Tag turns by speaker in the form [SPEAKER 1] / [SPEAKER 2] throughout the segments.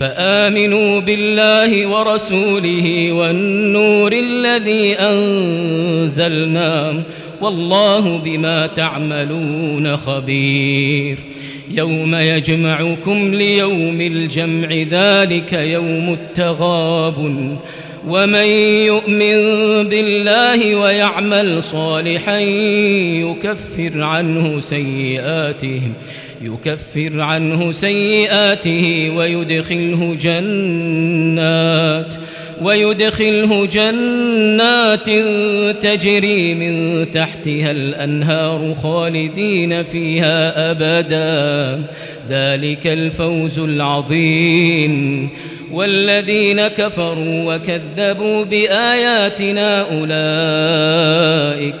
[SPEAKER 1] فآمنوا بالله ورسوله والنور الذي أنزلنا والله بما تعملون خبير. يوم يجمعكم ليوم الجمع ذلك يوم التغاب. ومن يؤمن بالله ويعمل صالحا يكفر عنه سيئاته. يكفر عنه سيئاته ويدخله جنات ويدخله جنات تجري من تحتها الأنهار خالدين فيها أبدا. ذلك الفوز العظيم. والذين كفروا وكذبوا بآياتنا أولئك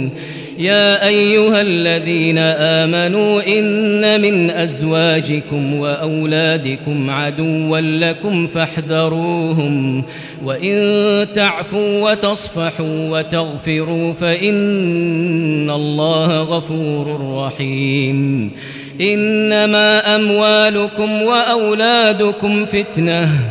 [SPEAKER 1] يا أيها الذين آمنوا إن من أزواجكم وأولادكم عدوا لكم فاحذروهم وإن تعفوا وتصفحوا وتغفروا فإن الله غفور رحيم إنما أموالكم وأولادكم فتنةٌ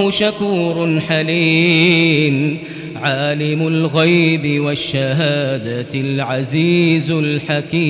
[SPEAKER 1] شكور حليم عالم الغيب والشهادة العزيز الحكيم.